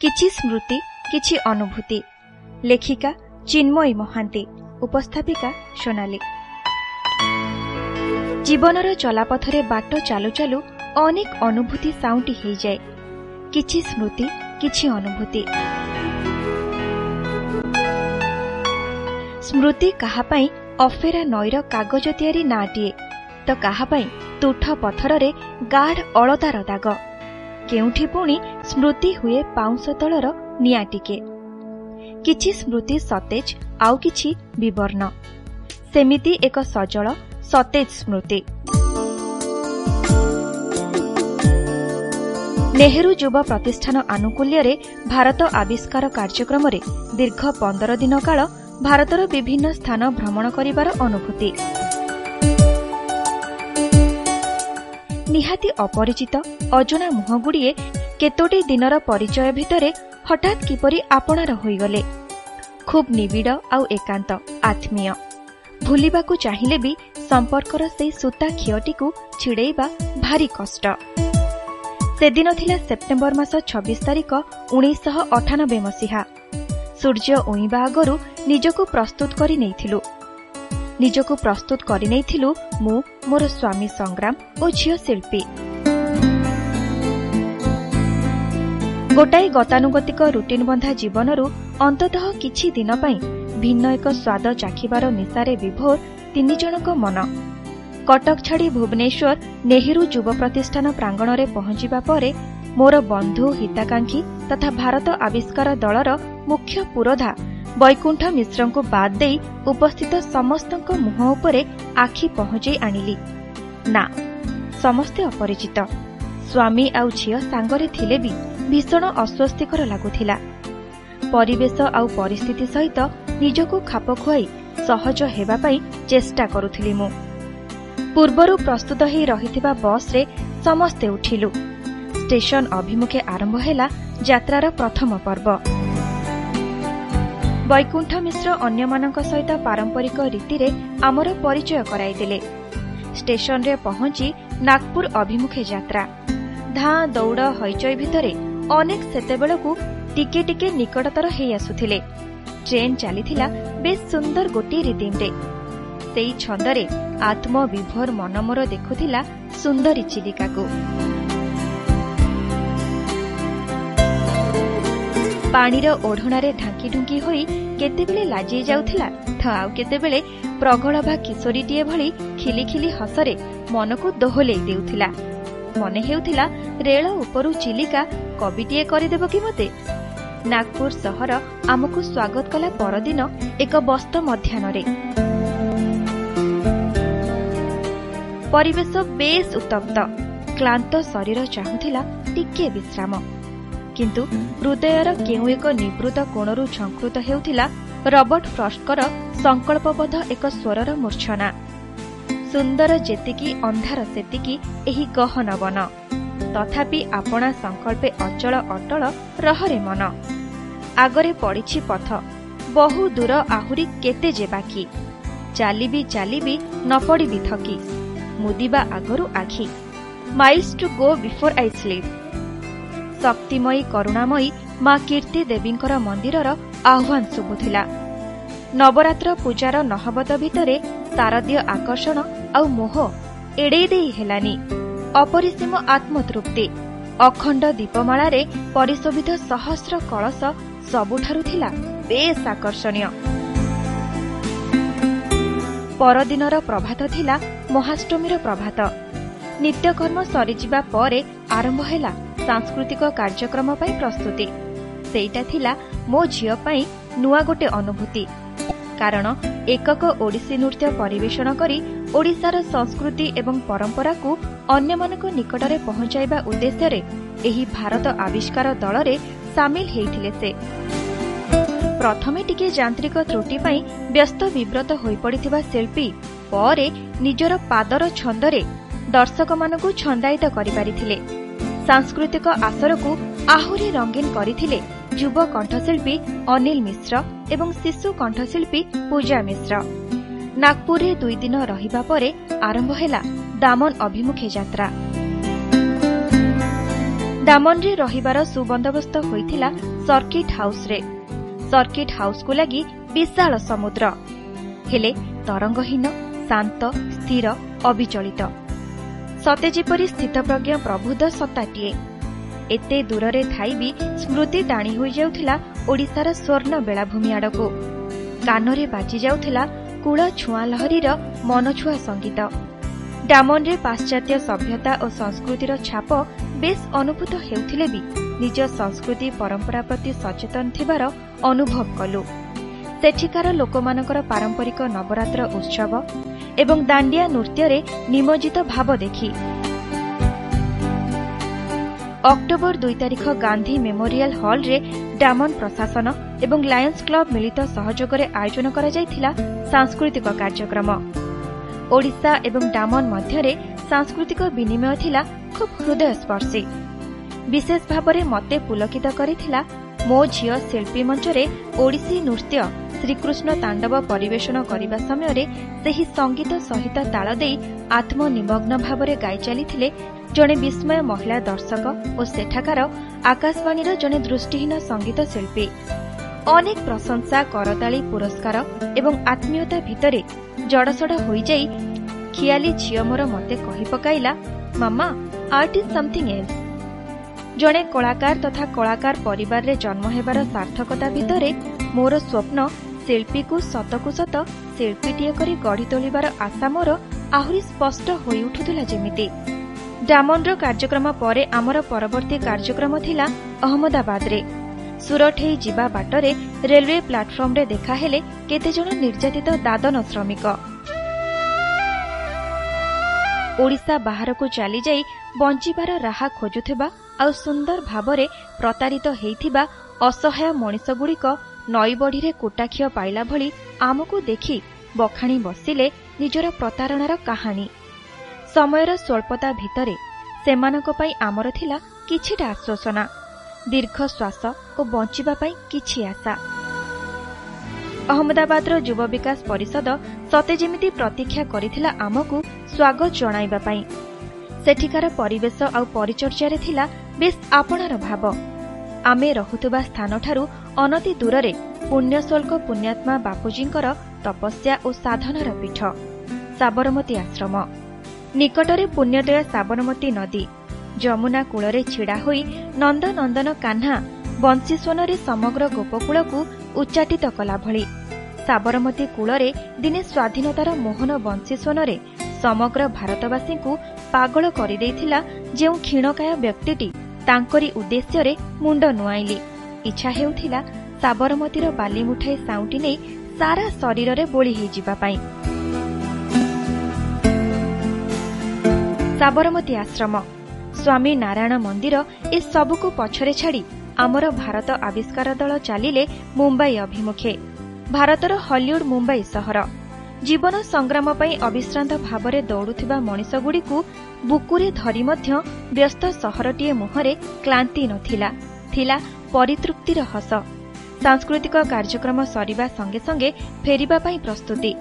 କିଛି ସ୍ମୃତି କିଛି ଅନୁଭୂତି ଲେଖିକା ଚିନ୍ମୟୀ ମହାନ୍ତି ଉପସ୍ଥାପିକା ସୋନାଲି ଜୀବନର ଚଲାପଥରେ ବାଟ ଚାଲୁ ଚାଲୁ ଅନେକ ଅନୁଭୂତି ସାଉଁଟି ହୋଇଯାଏ କିଛି ସ୍ମୃତି କିଛି ଅନୁଭୂତି ସ୍ମୃତି କାହାପାଇଁ ଅଫେରା ନଈର କାଗଜ ତିଆରି ନାଁଟିଏ ତ କାହାପାଇଁ ତୁଠ ପଥରରେ ଗାଢ଼ ଅଳତାର ଦାଗ କେଉଁଠି ପୁଣି ସ୍ମୃତି ହୁଏ ପାଉଁଶ ତଳର ନିଆଁ ଟିକେ। କିଛି ସ୍ମୃତି ସତେଜ ଆଉ କିଛି ବିବର୍ଣ୍ଣ। ସେମିତି ଏକ ସଜଳ ସତେଜ ସ୍ମୃତି। ନେହେରୁ ଯୁବ ପ୍ରତିଷ୍ଠାନ ଆନୁକୂଲ୍ୟରେ ଭାରତ ଆବିଷ୍କାର କାର୍ଯ୍ୟକ୍ରମରେ ଦୀର୍ଘ ପନ୍ଦର ଦିନ କାଳ ଭାରତର ବିଭିନ୍ନ ସ୍ଥାନ ଭ୍ରମଣ କରିବାର ଅନୁଭୂତି। ନିହାତି ଅପରିଚିତ ଅଜଣା ମୁହଁଗୁଡ଼ିଏ କେତୋଟି ଦିନର ପରିଚୟ ଭିତରେ ହଠାତ୍ କିପରି ଆପଣାର ହୋଇଗଲେ। ଖୁବ୍ ନିବିଡ଼ ଆଉ ଏକାନ୍ତ ଆତ୍ମୀୟ। ଭୁଲିବାକୁ ଚାହିଁଲେ ବି ସମ୍ପର୍କର ସେହି ସୂତା ଖିଅଟିକୁ ଛିଡ଼େଇବା ଭାରି କଷ୍ଟ। ସେଦିନ ଥିଲା ସେପ୍ଟେମ୍ବର ମାସ ଛବିଶ ତାରିଖ ଉଣେଇଶହ ଅଠାନବେ ମସିହା। ସୂର୍ଯ୍ୟ ଉଇଁବା ଆଗରୁ ନିଜକୁ ପ୍ରସ୍ତୁତ କରି ନେଇଥିଲୁ। ନିଜକୁ ପ୍ରସ୍ତୁତ କରିନେଇଥିଲୁ ମୁଁ ମୋର ସ୍ୱାମୀ ସଂଗ୍ରାମ ଓ ଝିଅ ଶିଳ୍ପୀ। ଗୋଟାଏ ଗତାନୁଗତିକ ରୁଟିନ୍ ବନ୍ଧା ଜୀବନରୁ ଅନ୍ତତଃ କିଛି ଦିନ ପାଇଁ ଭିନ୍ନ ଏକ ସ୍ୱାଦ ଚାଖିବାର ନିଶାରେ ବିଭୋର ତିନିଜଣଙ୍କ ମନ। କଟକ ଛାଡ଼ି ଭୁବନେଶ୍ୱର ନେହେରୁ ଯୁବ ପ୍ରତିଷ୍ଠାନ ପ୍ରାଙ୍ଗଣରେ ପହଞ୍ଚିବା ପରେ ମୋର ବନ୍ଧୁ ହିତାକାଂକ୍ଷୀ ତଥା ଭାରତ ଆବିଷ୍କାର ଦଳର ମୁଖ୍ୟ ପୁରୋଧା ବୈକୁଣ୍ଠ ମିଶ୍ରଙ୍କୁ ବାଦ୍ ଦେଇ ଉପସ୍ଥିତ ସମସ୍ତଙ୍କ ମୁହଁ ଉପରେ ଆଖି ପହଞ୍ଚାଇ ଆଣିଲି। ନା ସମସ୍ତେ ଅପରିଚିତ। ସ୍ୱାମୀ ଆଉ ଝିଅ ସାଙ୍ଗରେ ଥିଲେ ବି ଭୀଷଣ ଅସ୍ୱସ୍ତିକର ଲାଗୁଥିଲା। ପରିବେଶ ଆଉ ପରିସ୍ଥିତି ସହିତ ନିଜକୁ ଖାପ ଖୁଆଇ ସହଜ ହେବା ପାଇଁ ଚେଷ୍ଟା କରୁଥିଲି ମୁଁ। ପୂର୍ବରୁ ପ୍ରସ୍ତୁତ ହୋଇ ରହିଥିବା ବସ୍ରେ ସମସ୍ତେ ଉଠିଲୁ। ଷ୍ଟେସନ ଅଭିମୁଖେ ଆରମ୍ଭ ହେଲା ଯାତ୍ରାର ପ୍ରଥମ ପର୍ବ। ବୈକୁଣ୍ଠ ମିଶ୍ର ଅନ୍ୟମାନଙ୍କ ସହିତ ପାରମ୍ପରିକ ରୀତିରେ ଆମର ପରିଚୟ କରାଇଦେଲେ ଷ୍ଟେସନରେ ପହଞ୍ଚି ନାଗପୁର ଅଭିମୁଖେ ଯାତ୍ରା। ଧାଁ ଦୌଡ଼ ହଇଚଇ ଭିତରେ ଅନେକ ସେତେବେଳକୁ ଟିକେ ଟିକେ ନିକଟତର ହେଇ ଆସୁଥିଲେ। ଟ୍ରେନ୍ ଚାଲିଥିଲା ବେଶ୍ ସୁନ୍ଦର ଗୋଟିଏ ରିଦିମ୍ରେ। ସେଇ ଛନ୍ଦରେ ଆତ୍ମବିଭୋର ମନ ମୋର ଦେଖୁଥିଲା ସୁନ୍ଦରୀ ଚିଲିକାକୁ। ପାଣିର ଓଢ଼ଣାରେ ଢାଙ୍କି ଢୁଙ୍କି ହୋଇ କେତେବେଳେ ଲାଜେଇ ଯାଉଥିଲା ତ ଆଉ କେତେବେଳେ ପ୍ରଗଳଭା କିଶୋରୀଟିଏ ଭଳି ଖିଲି ଖିଲି ହସରେ ମନକୁ ଦୋହଲେଇ ଦେଉଥିଲା। ମନେ ହେଉଥିଲା ରେଳ ଉପରୁ ଚିଲିକା କବିଟିଏ କରିଦେବ କି ମୋତେ? ନାଗପୁର ସହର ଆମକୁ ସ୍ୱାଗତ କଲା ପରଦିନ ଏକ ବସ୍ତ ମଧ୍ୟାହ୍ନରେ। ପରିବେଶ ବେଶ୍ ଉତ୍ତପ୍ତ। କ୍ଳାନ୍ତ ଶରୀର ଚାହୁଁଥିଲା ଟିକିଏ ବିଶ୍ରାମ। କିନ୍ତୁ ହୃଦୟର କେଉଁ ଏକ ନିବୃତ କୋଣରୁ ଝଙ୍କୃତ ହେଉଥିଲା ରବର୍ଟ ଫ୍ରଷ୍ଟଙ୍କର ସଂକଳ୍ପବଦ୍ଧ ଏକ ସ୍ୱରର ମୂର୍ଚ୍ଛନା। ସୁନ୍ଦର ଯେତିକି ଅନ୍ଧାର ସେତିକି ଏହି ଗହନ ବନ। ତଥାପି ଆପଣା ସଂକଳ୍ପେ ଅଚଳ ଅଟଳ ରହରେ ମନ। ଆଗରେ ପଡ଼ିଛି ପଥ। ବହୁ ଦୂର ଆହୁରି କେତେ ଯେ ବାକି। ଚାଲିବି ଚାଲିବି ନ ପଡ଼ିବି ଥକି। ମୁଦିବା ଆଗରୁ ଆଖି। Miles to go before I sleep. Shaktimayee କରୁଣାମୟୀ ମା କୀର୍ତ୍ତି ଦେବୀଙ୍କର ମନ୍ଦିରର ଆହ୍ୱାନ ଶୁଭୁଥିଲା। ନବରାତ୍ର ପୂଜାର ନହବତ ଭିତରେ ଶାରଦୀୟ ଆକର୍ଷଣ ଆଉ ମୋହ ଏଡ଼େଇ ଦେଇ ହେଲାନି। ଅପରିସୀମ ଆତ୍ମତୃପ୍ତି ଅଖଣ୍ଡ ଦୀପମାଳାରେ ପରିଶୋଭିତ ସହସ୍ର କଳସ ସବୁଠାରୁ ଥିଲା ବେଶ୍ ଆକର୍ଷଣୀୟ। ପରଦିନର ପ୍ରଭାତ ଥିଲା ମହାଷ୍ଟମୀର ପ୍ରଭାତ। ନିତ୍ୟକର୍ମ ସରିଯିବା ପରେ ଆରମ୍ଭ ହେଲା ସାଂସ୍କୃତିକ କାର୍ଯ୍ୟକ୍ରମ ପାଇଁ ପ୍ରସ୍ତୁତି। ସେଇଟା ଥିଲା ମୋ ଝିଅ ପାଇଁ ନୂଆ ଗୋଟେ ଅନୁଭୂତି। କାରଣ ଏକକ ଓଡ଼ିଶୀ ନୃତ୍ୟ ପରିବେଷଣ କରି ଓଡ଼ିଶାର ସଂସ୍କୃତି ଏବଂ ପରମ୍ପରାକୁ ଅନ୍ୟମାନଙ୍କ ନିକଟରେ ପହଞ୍ଚାଇବା ଉଦ୍ଦେଶ୍ୟରେ ଏହି ଭାରତ ଆବିଷ୍କାର ଦଳରେ ସାମିଲ ହୋଇଥିଲେ ସେ। ପ୍ରଥମେ ଟିକେ ଯାନ୍ତ୍ରିକ ତ୍ରୁଟି ପାଇଁ ବ୍ୟସ୍ତ ବିବ୍ରତ ହୋଇପଡ଼ିଥିବା ଶିଳ୍ପୀ ପରେ ନିଜର ପାଦର ଛନ୍ଦରେ ଦର୍ଶକମାନଙ୍କୁ ଛନ୍ଦାୟିତ କରିପାରିଥିଲେ। ସାଂସ୍କୃତିକ ଆସରକୁ ଆହୁରି ରଙ୍ଗୀନ କରିଥିଲେ ଯୁବ କଣ୍ଠଶିଳ୍ପୀ ଅନିଲ ମିଶ୍ର ଏବଂ ଶିଶୁ କଣ୍ଠଶିଳ୍ପୀ ପୂଜା ମିଶ୍ର। ନାଗପୁରରେ ଦୁଇ ଦିନ ରହିବା ପରେ ଆରମ୍ଭ ହେଲା ଦାମନ ଅଭିମୁଖେ ଯାତ୍ରା। ଡାମନରେ ରହିବାର ସୁବନ୍ଦୋବସ୍ତ ହୋଇଥିଲା ସର୍କିଟ୍ ହାଉସ୍ରେ। ସର୍କିଟ୍ ହାଉସ୍କୁ ଲାଗି ବିଶାଳ ସମୁଦ୍ର। ହେଲେ ତରଙ୍ଗହୀନ ଶାନ୍ତ ସ୍ଥିର ଅବିଚଳିତ। ସତେ ଯେପରି ସ୍ଥିତପ୍ରଜ୍ଞ ପ୍ରବୁଦ୍ଧ ସତ୍ତାଟିଏ ଏତେ ଦୂରରେ ଥାଇ ବି ସ୍ମୃତି ଟାଣି ହୋଇଯାଉଥିଲା ଓଡ଼ିଶାର ସ୍ୱର୍ଣ୍ଣ ବେଳାଭୂମି ଆଡ଼କୁ। କାନରେ ବାଜିଯାଉଥିଲା କୂଳ ଛୁଆଁ ଲହରୀର ମନଛୁଆ ସଙ୍ଗୀତ। ଡାମନରେ ପାଶ୍ଚାତ୍ୟ ସଭ୍ୟତା ଓ ସଂସ୍କୃତିର ଛାପ ବେଶ୍ ଅନୁଭୂତ ହେଉଥିଲେ ବି ନିଜ ସଂସ୍କୃତି ପରମ୍ପରା ପ୍ରତି ସଚେତନ ଥିବାର ଅନୁଭବ କଲୁ। ସେଠିକାର ଲୋକମାନଙ୍କର ପାରମ୍ପରିକ ନବରାତ୍ର ଉତ୍ସବ ଏବଂ ଦାଣ୍ଡିଆ ନୃତ୍ୟରେ ନିମଜ୍ଜିତ ଭାବ ଦେଖି। ଅକ୍ଟୋବର ଦୁଇ ତାରିଖ ଗାନ୍ଧି ମେମୋରିଆଲ ହଲ୍ରେ ଡାମନ ପ୍ରଶାସନ ଏବଂ ଲାୟନ୍ସ କ୍ଲବ ମିଳିତ ସହଯୋଗରେ ଆୟୋଜନ କରାଯାଇଥିଲା ସାଂସ୍କୃତିକ କାର୍ଯ୍ୟକ୍ରମ। ଓଡ଼ିଶା ଏବଂ ଡାମନ ମଧ୍ୟରେ ସାଂସ୍କୃତିକ ବିନିମୟ ଥିଲା ଖୁବ୍ ହୃଦୟସ୍ପର୍ଶୀ। ବିଶେଷ ଭାବରେ ମୋତେ ପୁଲକିତ କରିଥିଲା ମୋ ଝିଅ ଶିଳ୍ପୀ ମଞ୍ଚରେ ଓଡ଼ିଶୀ ନୃତ୍ୟ ଶ୍ରୀକୃଷ୍ଣ ତାଣ୍ଡବ ପରିବେଷଣ କରିବା ସମୟରେ ସେହି ସଙ୍ଗୀତ ସହିତ ତାଳ ଦେଇ ଆତ୍ମନିମଗ୍ନ ଭାବରେ ଗାଇ ଚାଲିଥିଲେ ଜଣେ ବିସ୍ମୟ ମହିଳା ଦର୍ଶକ ଓ ସେଠାକାର ଆକାଶବାଣୀର ଜଣେ ଦୃଷ୍ଟିହୀନ ସଙ୍ଗୀତ ଶିଳ୍ପୀ। ଅନେକ ପ୍ରଶଂସା କରତାଳି ପୁରସ୍କାର ଏବଂ ଆତ୍ମୀୟତା ଭିତରେ ଜଡ଼ସଡ଼ ହୋଇଯାଇ ଖିଆଲି ଝିଅ ମୋର ମୋତେ କହି ପକାଇଲା ମାମା ଆର୍ଟ ଇଜ୍ ସମଥିଂ ଏଲ୍ସ ଜଣେ କଳାକାର ତଥା କଳାକାର ପରିବାରରେ ଜନ୍ମ ହେବାର ସାର୍ଥକତା ଭିତରେ ମୋର ସ୍ୱପ୍ନ ଶିଳ୍ପୀକୁ ସତକୁ ସତ ଶିଳ୍ପୀଟିଏ କରି ଗଢ଼ି ତୋଳିବାର ଆଶା ମୋର ଆହୁରି ସ୍ପଷ୍ଟ ହୋଇଉଠୁଥିଲା ଯେମିତି। ଡାମନର କାର୍ଯ୍ୟକ୍ରମ ପରେ ଆମର ପରବର୍ତ୍ତୀ କାର୍ଯ୍ୟକ୍ରମ ଥିଲା ଅହମ୍ମଦାବାଦରେ। ସୁରଟ ହେଇ ଯିବା ବାଟରେ ରେଲୱେ ପ୍ଲାଟଫର୍ମରେ ଦେଖାହେଲେ କେତେଜଣ ନିର୍ଯାତିତ ଦାଦନ ଶ୍ରମିକ। ଓଡ଼ିଶା ବାହାରକୁ ଚାଲିଯାଇ ବଞ୍ଚିବାର ରାହା ଖୋଜୁଥିବା ଆଉ ସୁନ୍ଦର ଭାବରେ ପ୍ରତାରିତ ହେଇଥିବା ଅସହାୟ ମଣିଷଗୁଡ଼ିକ ନଈବଢ଼ିରେ କୁଟାଖିଅ ପାଇଲା ଭଳି ଆମକୁ ଦେଖି ବଖାଣି ବସିଲେ ନିଜର ପ୍ରତାରଣାର କାହାଣୀ। ସମୟର ସ୍ୱଳ୍ପତା ଭିତରେ ସେମାନଙ୍କ ପାଇଁ ଆମର ଥିଲା କିଛିଟା ଆଶ୍ୱାସନା ଦୀର୍ଘଶ୍ୱାସ ଓ ବଞ୍ଚିବା ପାଇଁ କିଛି ଆଶା। ଅହମ୍ମଦାବାଦର ଯୁବ ବିକାଶ ପରିଷଦ ସତେ ଯେମିତି ପ୍ରତୀକ୍ଷା କରିଥିଲା ଆମକୁ ସ୍ୱାଗତ ଜଣାଇବା ପାଇଁ। ସେଠିକାର ପରିବେଶ ଆଉ ପରିଚର୍ଯାରେ ଥିଲା ବେଶ୍ ଆପଣାର ଭାବ। ଆମେ ରହୁଥିବା ସ୍ଥାନଠାରୁ ଅନତି ଦୂରରେ ପୁଣ୍ୟଶୋଲ୍କ ପୁଣ୍ୟାତ୍ମା ବାପୁଜୀଙ୍କର ତପସ୍ୟା ଓ ସାଧନାର ପୀଠ ସାବରମତୀ ଆଶ୍ରମ। ନିକଟରେ ପୁଣ୍ୟଦୟା ସାବରମତୀ ନଦୀ ଯମୁନା କୂଳରେ ଛିଡ଼ା ହୋଇ ନନ୍ଦନନ୍ଦନ କାହ୍ନା ବଂଶୀସ୍ୱନରେ ସମଗ୍ର ଗୋପକୂଳକୁ ଉଚ୍ଚାଟିତ କଲା ଭଳି। ସାବରମତୀ କୂଳରେ ଦିନେ ସ୍ୱାଧୀନତାର ମୋହନ ବଂଶୀସ୍ୱନରେ ସମଗ୍ର ଭାରତବାସୀଙ୍କୁ ପାଗଳ କରିଦେଇଥିଲା ଯେଉଁ କ୍ଷୀଣକାୟ ବ୍ୟକ୍ତିଟି ତାଙ୍କରି ଉଦ୍ଦେଶ୍ୟରେ ମୁଣ୍ଡ ନୁଆଇଲି। ଇଚ୍ଛା ହେଉଥିଲା ସାବରମତୀର ବାଲି ମୁଠାଇ ସାଉଁଟି ନେଇ ସାରା ଶରୀରରେ ବୋଳି ହୋଇଯିବା ପାଇଁ। ସାବରମତୀ ଆଶ୍ରମ ସ୍ୱାମୀ ନାରାୟଣ ମନ୍ଦିର ଏ ସବୁକୁ ପଛରେ ଛାଡ଼ି ଆମର ଭାରତ ଆବିଷ୍କାର ଦଳ ଚାଲିଲେ ମୁମ୍ବାଇ ଅଭିମୁଖେ। ଭାରତର ହଲିଉଡ୍ ମୁମ୍ବାଇ ସହର। ଜୀବନ ସଂଗ୍ରାମ ପାଇଁ ଅବିଶ୍ରାନ୍ତ ଭାବରେ ଦୌଡୁଥିବା ମଣିଷଗୁଡ଼ିକୁ ବୁକୁରେ ଧରି ମଧ୍ୟ ବ୍ୟସ୍ତ ସହରଟିଏ ମୁହଁରେ କ୍ଳାନ୍ତି ନଥିଲା। ଥିଲା ପରିତୃପ୍ତିର ହସ। ସାଂସ୍କୃତିକ କାର୍ଯ୍ୟକ୍ରମ ସରିବା ସଙ୍ଗେ ସଙ୍ଗେ ଫେରିବା ପାଇଁ ପ୍ରସ୍ତୁତି।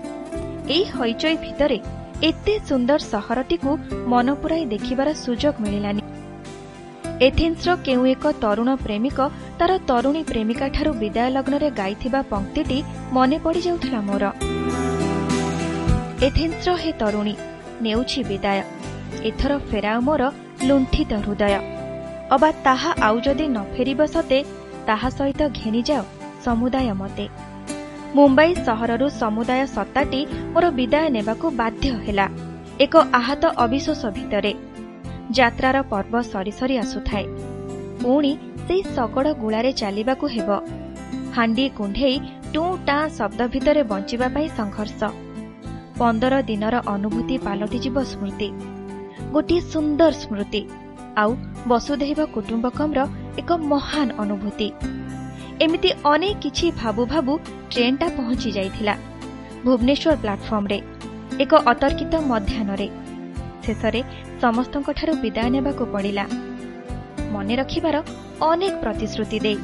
ଏହି ହଇଚଇ ଭିତରେ ଏତେ ସୁନ୍ଦର ସହରଟିକୁ ମନ ପୁରାଇ ଦେଖିବାର ସୁଯୋଗ ମିଳିଲାନି। ଏଥେନ୍ସର କେଉଁ ଏକ ତରୁଣ ପ୍ରେମିକ ତାର ତରୁଣୀ ପ୍ରେମିକାଠାରୁ ବିଦାୟ ଲଗ୍ନରେ ଗାଇଥିବା ପଙ୍କ୍ତିଟି ମନେ ପଡ଼ିଯାଉଥିଲା ମୋର। ଏଥେନ୍ସର ହେ ତରୁଣୀ ନେଉଛି ବିଦାୟ। ଏଥର ଫେରାଅ ମୋର ଲୁଣ୍ଠିତ ହୃଦୟ। ଅବା ତାହା ଆଉ ଯଦି ନ ଫେରିବ ସତେ ତାହା ସହିତ ଘେନିଯାଅ ସମୁଦାୟ ମତେ। ମୁମ୍ବାଇ ସହରରୁ ସମୁଦାୟ ସତ୍ତାଟି ମୋର ବିଦାୟ ନେବାକୁ ବାଧ୍ୟ ହେଲା ଏକ ଆହତ ଅବିଶ୍ୱାସ ଭିତରେ। ଯାତ୍ରାର ପର୍ବ ସରି ସରି ଆସୁଥାଏ। ପୁଣି ସେହି ଶଗଡ଼ ଗୁଳାରେ ଚାଲିବାକୁ ହେବ। ହାଣ୍ଡି କୁଣ୍ଢେଇ ଟୁଁ ଟାଁ ଶବ୍ଦ ଭିତରେ ବଞ୍ଚିବା ପାଇଁ ସଂଘର୍ଷ। ପନ୍ଦର ଦିନର ଅନୁଭୂତି ପାଲଟିଯିବ ସ୍ମୃତି। ଗୋଟିଏ ସୁନ୍ଦର ସ୍ମୃତି। ଆଉ ବସୁଧୈବ କୁଟୁମ୍ବକମର ଏକ ମହାନ ଅନୁଭୂତି। ଏମିତି ଅନେକ କିଛି ଭାବୁ ଭାବୁ ଟ୍ରେନ୍ଟା ପହଞ୍ଚି ଯାଇଥିଲା ଭୁବନେଶ୍ୱର ପ୍ଲାଟଫର୍ମରେ ଏକ ଅତର୍କିତ ମଧ୍ୟାହ୍ନରେ। ଶେଷରେ ସମସ୍ତଙ୍କଠାରୁ ବିଦାୟ ନେବାକୁ ପଡ଼ିଲା। ମନେ ରଖିବାର ଅନେକ ପ୍ରତିଶ୍ରୁତି ଦେଇ।